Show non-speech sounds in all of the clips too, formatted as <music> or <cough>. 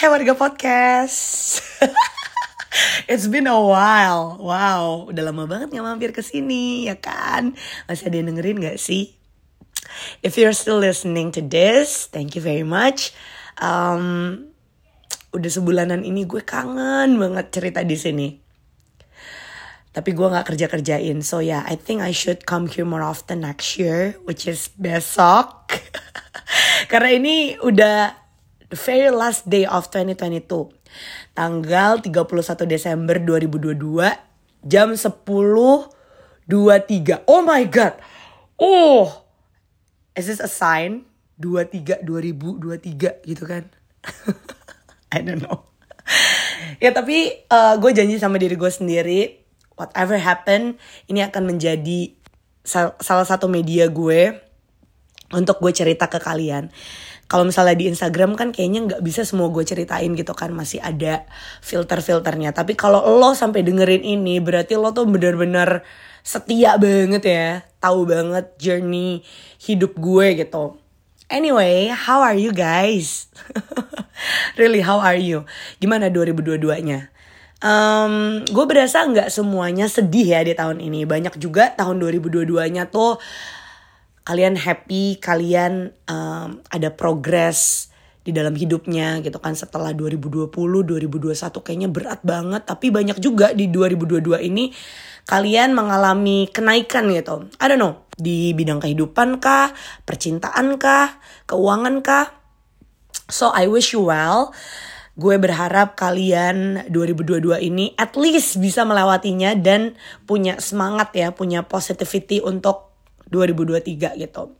Hai warga podcast. <laughs> It's been a while. Wow, udah lama banget gak mampir ke sini, ya kan? Masih ada yang dengerin gak sih? If you're still listening to this, thank you very much. Um, udah sebulanan ini gue kangen banget cerita di sini. Tapi gue gak kerja-kerjain. So yeah, I think I should come here more often next year, which is besok. <laughs> Karena ini udah the very last day of 2022. Tanggal 31 Desember 2022 jam 10.23. Oh my god. Oh. Is this a sign? 23 2023 gitu kan. <laughs> I don't know. ya tapi uh, gue janji sama diri gue sendiri whatever happen ini akan menjadi sal salah satu media gue untuk gue cerita ke kalian kalau misalnya di Instagram kan kayaknya nggak bisa semua gue ceritain gitu kan masih ada filter-filternya. Tapi kalau lo sampai dengerin ini berarti lo tuh bener-bener setia banget ya tahu banget journey hidup gue gitu. Anyway how are you guys? <laughs> Really how are you? Gimana 2022 nya Um, gue berasa nggak semuanya sedih ya di tahun ini. Banyak juga tahun 2022-nya tuh kalian happy, kalian um, ada progres di dalam hidupnya gitu kan setelah 2020, 2021 kayaknya berat banget tapi banyak juga di 2022 ini kalian mengalami kenaikan gitu. I don't know, di bidang kehidupan kah, percintaan kah, keuangan kah. So I wish you well. Gue berharap kalian 2022 ini at least bisa melewatinya dan punya semangat ya, punya positivity untuk 2023 gitu.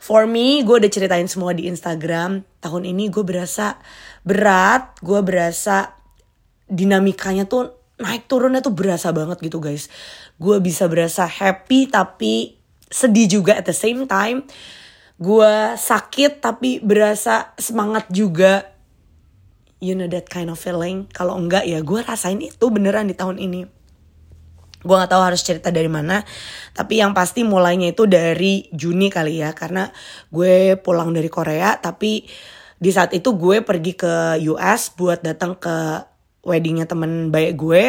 For me, gue udah ceritain semua di Instagram. Tahun ini gue berasa berat, gue berasa dinamikanya tuh naik turunnya tuh berasa banget gitu guys. Gue bisa berasa happy tapi sedih juga at the same time. Gue sakit tapi berasa semangat juga. You know that kind of feeling. Kalau enggak ya gue rasain itu beneran di tahun ini gue gak tahu harus cerita dari mana tapi yang pasti mulainya itu dari Juni kali ya karena gue pulang dari Korea tapi di saat itu gue pergi ke US buat datang ke weddingnya temen baik gue.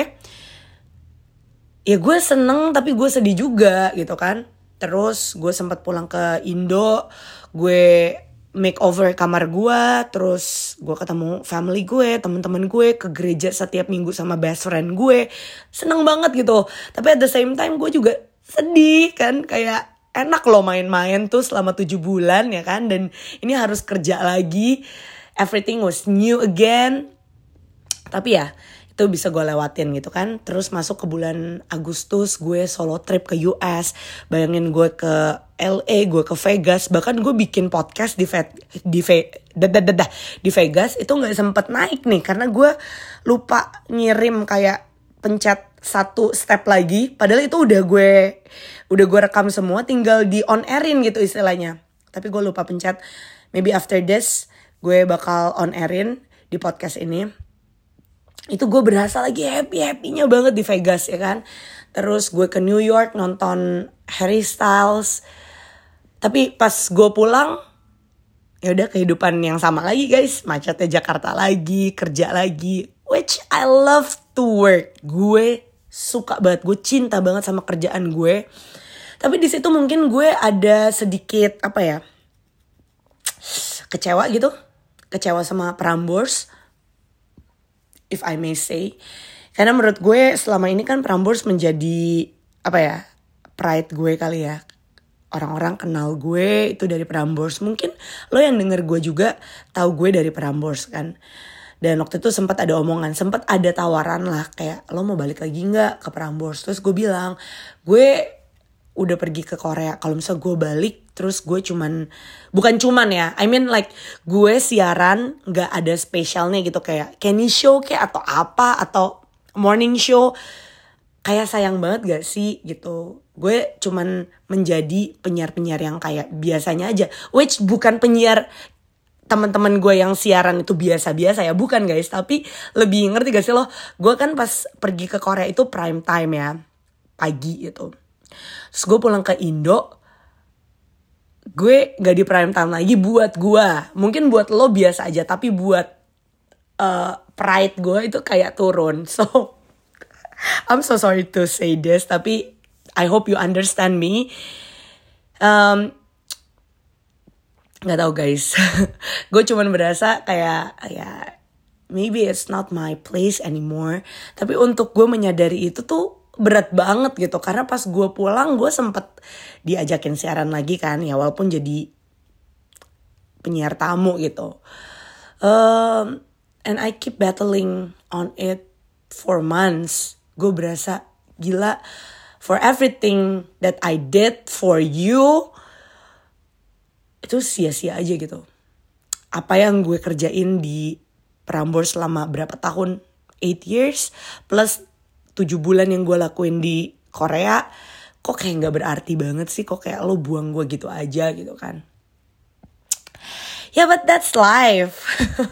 Ya gue seneng tapi gue sedih juga gitu kan. Terus gue sempat pulang ke Indo gue makeover kamar gue terus gue ketemu family gue teman-teman gue ke gereja setiap minggu sama best friend gue. Seneng banget gitu. Tapi at the same time gue juga sedih kan kayak enak loh main-main tuh selama tujuh bulan ya kan? Dan ini harus kerja lagi. Everything was new again. Tapi ya itu bisa gue lewatin gitu kan. Terus masuk ke bulan Agustus gue solo trip ke US bayangin gue ke LA gue ke Vegas. Bahkan gue bikin podcast di Ve di Ve dadah, di Vegas itu nggak sempet naik nih karena gue lupa ngirim kayak pencet satu step lagi. Padahal itu udah gue udah gue rekam semua tinggal di on airin gitu istilahnya. Tapi gue lupa pencet. Maybe after this gue bakal on airin di podcast ini itu gue berasa lagi happy happynya banget di Vegas ya kan? Terus gue ke New York nonton Harry Styles. Tapi pas gue pulang ya udah kehidupan yang sama lagi guys. Macetnya Jakarta lagi kerja lagi. Which I love to work. Gue suka banget gue cinta banget sama kerjaan gue. Tapi di situ mungkin gue ada sedikit apa ya kecewa gitu. Kecewa sama Prambors if I may say. Karena menurut gue selama ini kan Prambors menjadi apa ya pride gue kali ya. Orang-orang kenal gue itu dari Prambors. Mungkin lo yang denger gue juga tahu gue dari Prambors kan. Dan waktu itu sempat ada omongan, sempat ada tawaran lah kayak lo mau balik lagi nggak ke Prambors. Terus gue bilang, gue udah pergi ke Korea. Kalau misal gue balik, terus gue cuman bukan cuman ya, I mean like gue siaran nggak ada spesialnya gitu kayak Kenny Show kayak atau apa atau morning show. Kayak sayang banget gak sih gitu. Gue cuman menjadi penyiar-penyiar yang kayak biasanya aja. Which bukan penyiar teman-teman gue yang siaran itu biasa-biasa ya bukan guys tapi lebih ngerti gak sih lo gue kan pas pergi ke Korea itu prime time ya pagi gitu terus gue pulang ke Indo gue gak di prime time lagi buat gue mungkin buat lo biasa aja tapi buat uh, pride gue itu kayak turun. <laughs> So I'm so sorry to say this tapi I hope you understand me. Um, tahu guys. <laughs> Gue cuman berasa kayak ya maybe it's not my place anymore. Tapi untuk gue menyadari itu tuh berat banget gitu. Karena pas gue pulang gue sempet diajakin siaran lagi kan. Ya walaupun jadi penyiar tamu gitu. Um, and I keep battling on it for months. Gue berasa gila for everything that I did for you itu sia-sia aja gitu. Apa yang gue kerjain di Prambors selama berapa tahun? 8 years? Plus 7 bulan yang gue lakuin di Korea kok kayak nggak berarti banget sih? Kok kayak lo buang gue gitu aja gitu kan? Ya yeah, but that's life.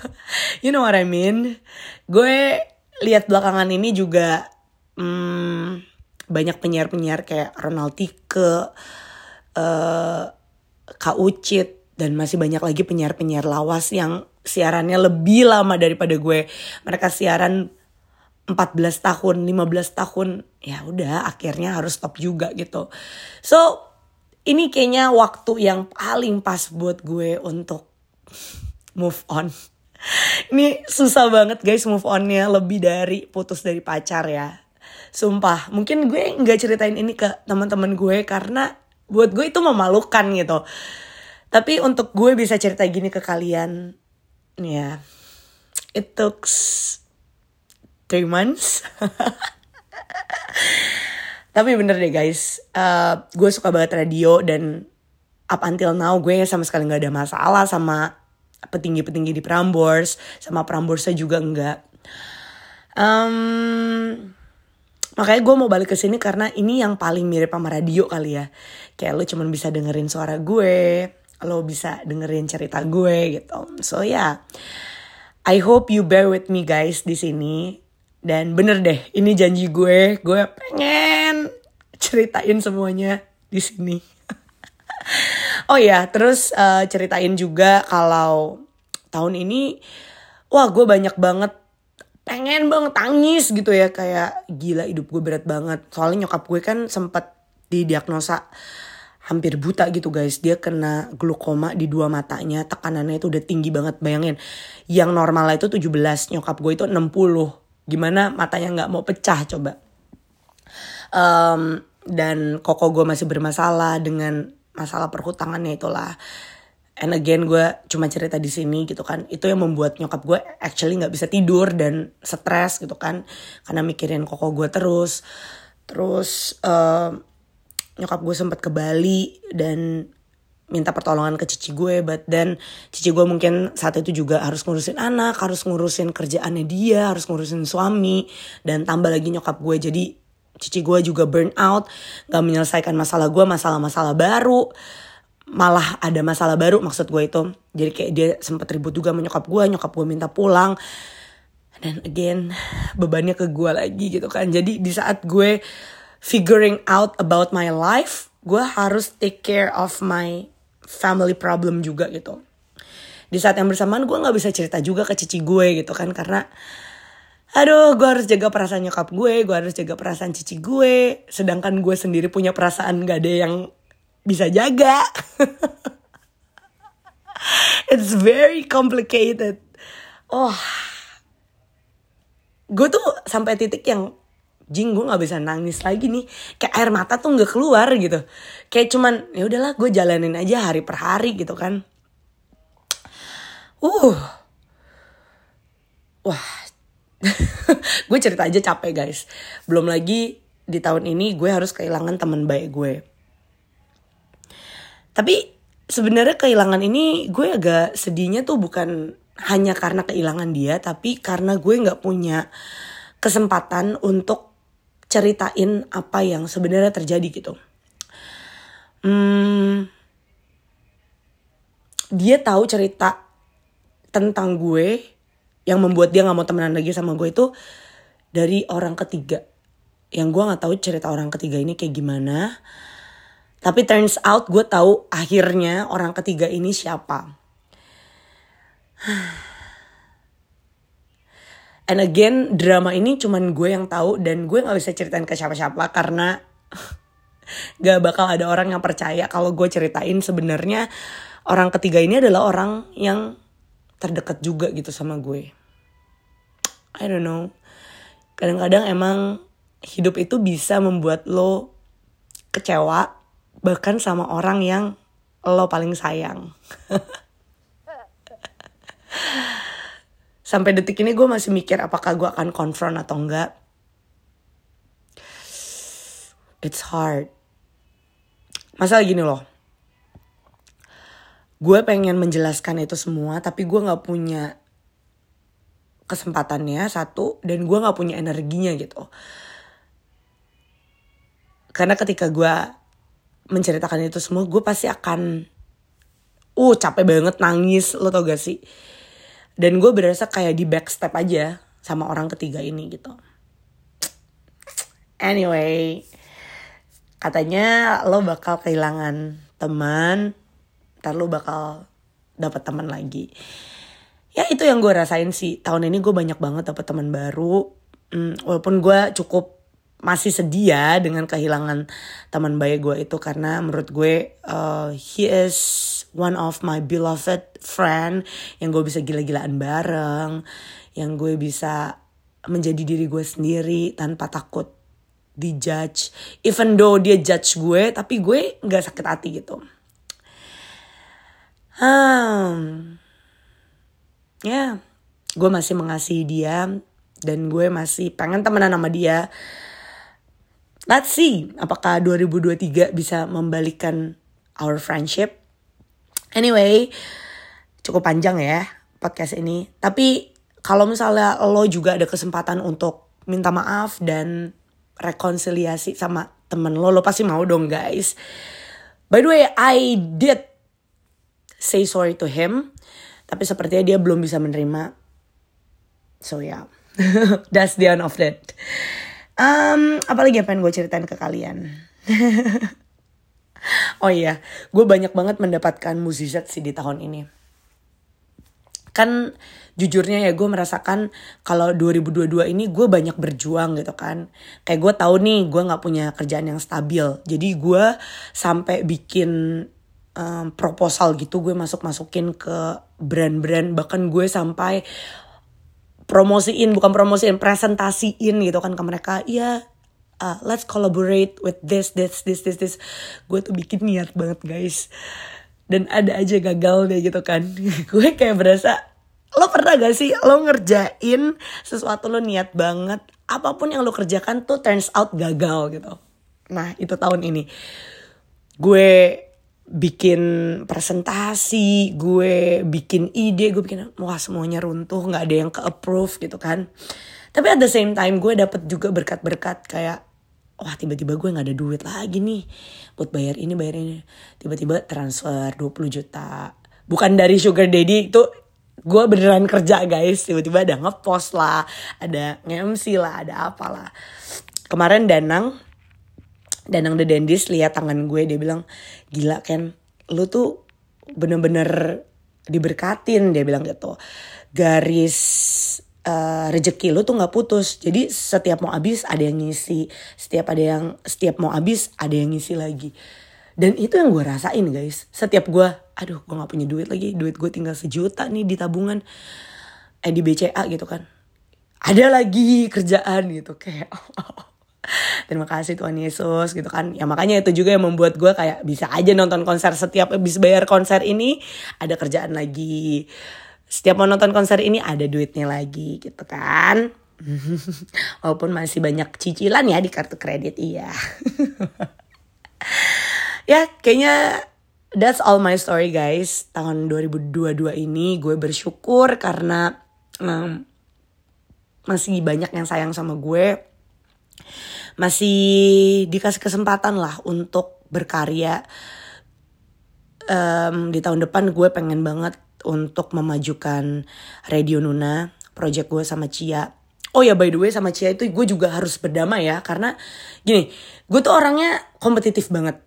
<laughs> You know what I mean? Gue lihat belakangan ini juga hmm, banyak penyiar-penyiar kayak Ronald Tike uh, Kak Ucit dan masih banyak lagi penyiar-penyiar lawas yang siarannya lebih lama daripada gue. Mereka siaran 14 tahun, 15 tahun. Ya udah akhirnya harus stop juga gitu. So, ini kayaknya waktu yang paling pas buat gue untuk move on. <laughs> Ini susah banget guys move onnya lebih dari putus dari pacar ya. Sumpah, mungkin gue nggak ceritain ini ke teman-teman gue karena buat gue itu memalukan gitu tapi untuk gue bisa cerita gini ke kalian ya it took three months tapi bener deh guys uh, gue suka banget radio dan up until now gue sama sekali nggak ada masalah sama petinggi-petinggi di Prambors sama Pramborsnya juga enggak um, Makanya gue mau balik ke sini karena ini yang paling mirip sama radio kali ya. Kayak lo cuman bisa dengerin suara gue, lo bisa dengerin cerita gue gitu. So ya, yeah. I hope you bear with me guys di sini. Dan bener deh, ini janji gue, gue pengen ceritain semuanya di sini. <laughs> oh ya, terus uh, ceritain juga kalau tahun ini, wah gue banyak banget pengen banget tangis gitu ya kayak gila hidup gue berat banget. Soalnya nyokap gue kan sempat didiagnosa hampir buta gitu guys. Dia kena glukoma di dua matanya tekanannya itu udah tinggi banget bayangin. Yang normal itu 17 nyokap gue itu 60 gimana matanya nggak mau pecah coba. Um, dan koko gue masih bermasalah dengan masalah perhutangannya itulah. And again gue cuma cerita di sini gitu kan. Itu yang membuat nyokap gue actually nggak bisa tidur dan stres gitu kan. Karena mikirin koko gue terus. Terus uh, nyokap gue sempat ke Bali dan minta pertolongan ke cici gue but then cici gue mungkin saat itu juga harus ngurusin anak harus ngurusin kerjaannya dia harus ngurusin suami dan tambah lagi nyokap gue. Jadi cici gue juga burn out gak menyelesaikan masalah gue masalah-masalah baru. Malah ada masalah baru maksud gue itu. Jadi kayak dia sempat ribut juga menyokap gue nyokap gue minta pulang. Dan again bebannya ke gue lagi gitu kan. Jadi di saat gue figuring out about my life gue harus take care of my family problem juga gitu di saat yang bersamaan gue nggak bisa cerita juga ke cici gue gitu kan karena aduh gue harus jaga perasaan nyokap gue gue harus jaga perasaan cici gue sedangkan gue sendiri punya perasaan gak ada yang bisa jaga. <laughs> It's very complicated. Oh, gue tuh sampai titik yang jing gue nggak bisa nangis lagi nih. Kayak air mata tuh nggak keluar gitu. Kayak cuman ya udahlah gue jalanin aja hari per hari gitu kan. Uh. Wah. <laughs> Gue cerita aja capek guys. Belum lagi di tahun ini gue harus kehilangan teman baik gue tapi sebenarnya kehilangan ini gue agak sedihnya tuh bukan hanya karena kehilangan dia, tapi karena gue nggak punya kesempatan untuk ceritain apa yang sebenarnya terjadi gitu. Hmm, dia tahu cerita tentang gue yang membuat dia nggak mau temenan lagi sama gue itu dari orang ketiga. Yang gue nggak tahu cerita orang ketiga ini kayak gimana tapi turns out gue tahu akhirnya orang ketiga ini siapa. <sighs> and again drama ini cuman gue yang tahu dan gue nggak bisa ceritain ke siapa-siapa karena <laughs> gak bakal ada orang yang percaya kalau gue ceritain. Sebenarnya orang ketiga ini adalah orang yang terdekat juga gitu sama gue. I don't know. Kadang-kadang emang hidup itu bisa membuat lo kecewa bahkan sama orang yang lo paling sayang <laughs> sampai detik ini gue masih mikir apakah gue akan konfront atau enggak. It's hard. Masalah gini loh. Gue pengen menjelaskan itu semua tapi gue nggak punya kesempatannya satu dan gue nggak punya energinya gitu. Karena ketika gue menceritakan itu semua gue pasti akan uh capek banget nangis lo tau gak sih dan gue berasa kayak di backstep aja sama orang ketiga ini gitu. Anyway katanya lo bakal kehilangan teman ntar lu bakal dapat teman lagi. Ya itu yang gue rasain sih. Tahun ini gue banyak banget dapet teman baru. Hmm, walaupun gue cukup masih sedia dengan kehilangan teman baik gue itu karena menurut gue uh, he is one of my beloved friend yang gue bisa gila-gilaan bareng yang gue bisa menjadi diri gue sendiri tanpa takut dijudge even though dia judge gue tapi gue nggak sakit hati gitu Hmm. Ya, yeah, gue masih mengasihi dia dan gue masih pengen temenan sama dia. Let's see apakah 2023 bisa membalikan our friendship. Anyway, cukup panjang ya podcast ini. Tapi kalau misalnya lo juga ada kesempatan untuk minta maaf dan rekonsiliasi sama temen lo, lo pasti mau dong guys. By the way, I did say sorry to him tapi sepertinya dia belum bisa menerima so yeah. <laughs> that's the end of that um, apalagi yang pengen gue ceritain ke kalian? <laughs> Oh iya gue banyak banget mendapatkan mukjizat sih di tahun ini. Kan jujurnya ya gue merasakan kalau 2022 ini gue banyak berjuang gitu kan. Kayak gue tahu nih gue nggak punya kerjaan yang stabil. Jadi gue sampai bikin um, proposal gitu gue masuk masukin ke brand-brand. Bahkan gue sampai promosiin bukan promosiin presentasiin gitu kan ke mereka. Iya uh, let's collaborate with this this this this this. Gue tuh bikin niat banget guys. Dan ada aja gagal deh gitu kan. <laughs> Gue kayak berasa lo pernah gak sih lo ngerjain sesuatu lo niat banget apa pun yang lo kerjakan tuh turns out gagal gitu. Nah itu tahun ini. Gue bikin presentasi, gue bikin ide, gue bikin wah semuanya runtuh, nggak ada yang ke approve gitu kan. Tapi at the same time gue dapet juga berkat-berkat kayak wah tiba-tiba gue nggak ada duit lagi nih buat bayar ini bayar ini. Tiba-tiba transfer 20 juta. Bukan dari sugar daddy itu gue beneran kerja guys. Tiba-tiba ada ngepost lah, ada nge-MC lah, ada apalah. Kemarin Danang Danang The Dendis lihat tangan gue dia bilang gila Ken lu tuh bener-bener diberkatin. Dia bilang gitu. Garis uh, rezeki lu tuh nggak putus. Jadi setiap mau habis ada yang ngisi. Setiap ada yang setiap mau habis ada yang ngisi lagi. Dan itu yang gue rasain guys. Setiap gue aduh gue nggak punya duit lagi. Duit gue tinggal sejuta nih di tabungan. Eh di BCA gitu kan. Ada lagi kerjaan gitu. Kayak <laughs> <laughs> terima kasih Tuhan Yesus gitu kan. Ya makanya itu juga yang membuat gue kayak bisa aja nonton konser setiap habis bayar konser ini ada kerjaan lagi. Setiap mau nonton konser ini ada duitnya lagi gitu kan. <laughs> Walaupun masih banyak cicilan ya di kartu kredit iya. <laughs> Ya kayaknya that's all my story guys. Tahun 2022 ini gue bersyukur karena um, masih banyak yang sayang sama gue masih dikasih kesempatan lah untuk berkarya. Um, di tahun depan gue pengen banget untuk memajukan Radio Nuna project gue sama Cia. Oh ya by the way sama Cia itu gue juga harus berdamai ya karena gini gue tuh orangnya kompetitif banget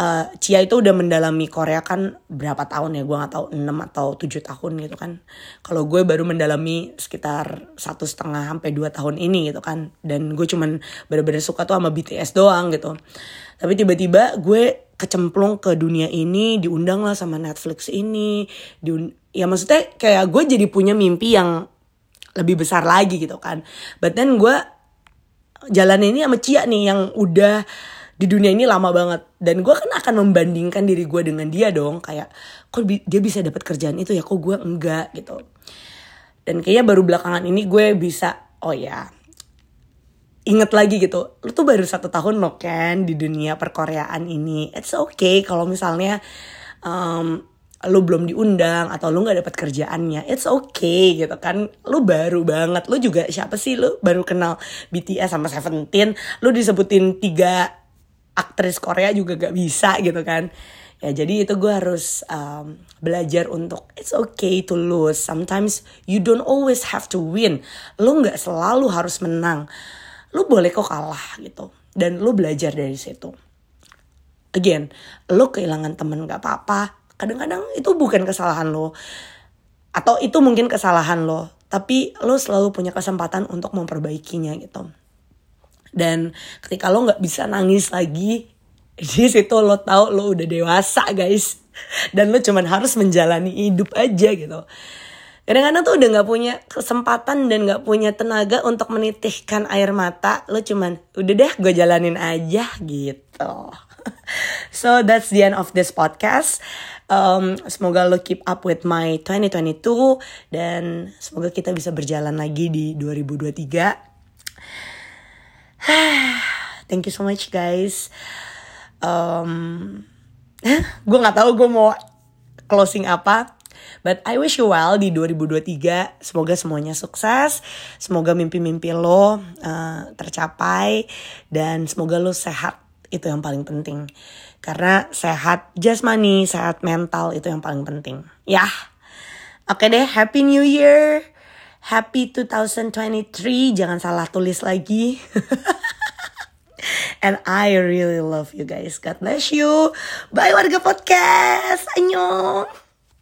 uh, Cia itu udah mendalami Korea kan berapa tahun ya? Gue nggak tahu 6 atau 7 tahun gitu kan. Kalau gue baru mendalami sekitar satu setengah sampai dua tahun ini gitu kan. Dan gue cuman bener-bener suka tuh sama BTS doang gitu. Tapi tiba-tiba gue kecemplung ke dunia ini diundang lah sama Netflix ini diun ya maksudnya kayak gue jadi punya mimpi yang lebih besar lagi gitu kan. But then gue jalan ini sama Cia nih yang udah di dunia ini lama banget. Dan gue kan akan membandingkan diri gue dengan dia dong. Kayak kok dia bisa dapat kerjaan itu ya? Kok gue enggak gitu. Dan kayaknya baru belakangan ini gue bisa oh ya inget lagi gitu. Lu tuh baru satu tahun lo kan di dunia perkoreaan ini. It's okay kalau misalnya um, lu belum diundang atau lu nggak dapat kerjaannya. It's okay gitu kan. Lu baru banget. Lu juga siapa sih? Lu baru kenal BTS sama Seventeen. Lu disebutin tiga aktris Korea juga gak bisa gitu kan. Ya jadi itu gue harus um, belajar untuk it's okay to lose. Sometimes you don't always have to win. Lu nggak selalu harus menang. Lu boleh kok kalah gitu. Dan lu belajar dari situ. Again lu kehilangan temen gak apa-apa. Kadang-kadang itu bukan kesalahan lo atau itu mungkin kesalahan lo tapi lo selalu punya kesempatan untuk memperbaikinya gitu dan ketika lo nggak bisa nangis lagi <laughs> di situ lo tahu lo udah dewasa guys. Dan lo cuman harus menjalani hidup aja gitu. Kadang-kadang tuh udah nggak punya kesempatan dan nggak punya tenaga untuk menitihkan air mata lo cuman udah deh gue jalanin aja gitu. <laughs> So that's the end of this podcast. Um, semoga lo keep up with my 2022 dan semoga kita bisa berjalan lagi di 2023. <sighs> Thank you so much guys. Um, <laughs> gue nggak tahu gue mau closing apa. But I wish you well di 2023. Semoga semuanya sukses. Semoga mimpi-mimpi lo uh, tercapai. Dan semoga lo sehat. Itu yang paling penting. Karena sehat jasmani, sehat mental itu yang paling penting. Ya. Oke deh, Happy New Year. Happy 2023. Jangan salah tulis lagi. <laughs> And I really love you guys. God bless you. Bye warga podcast. Annyeong.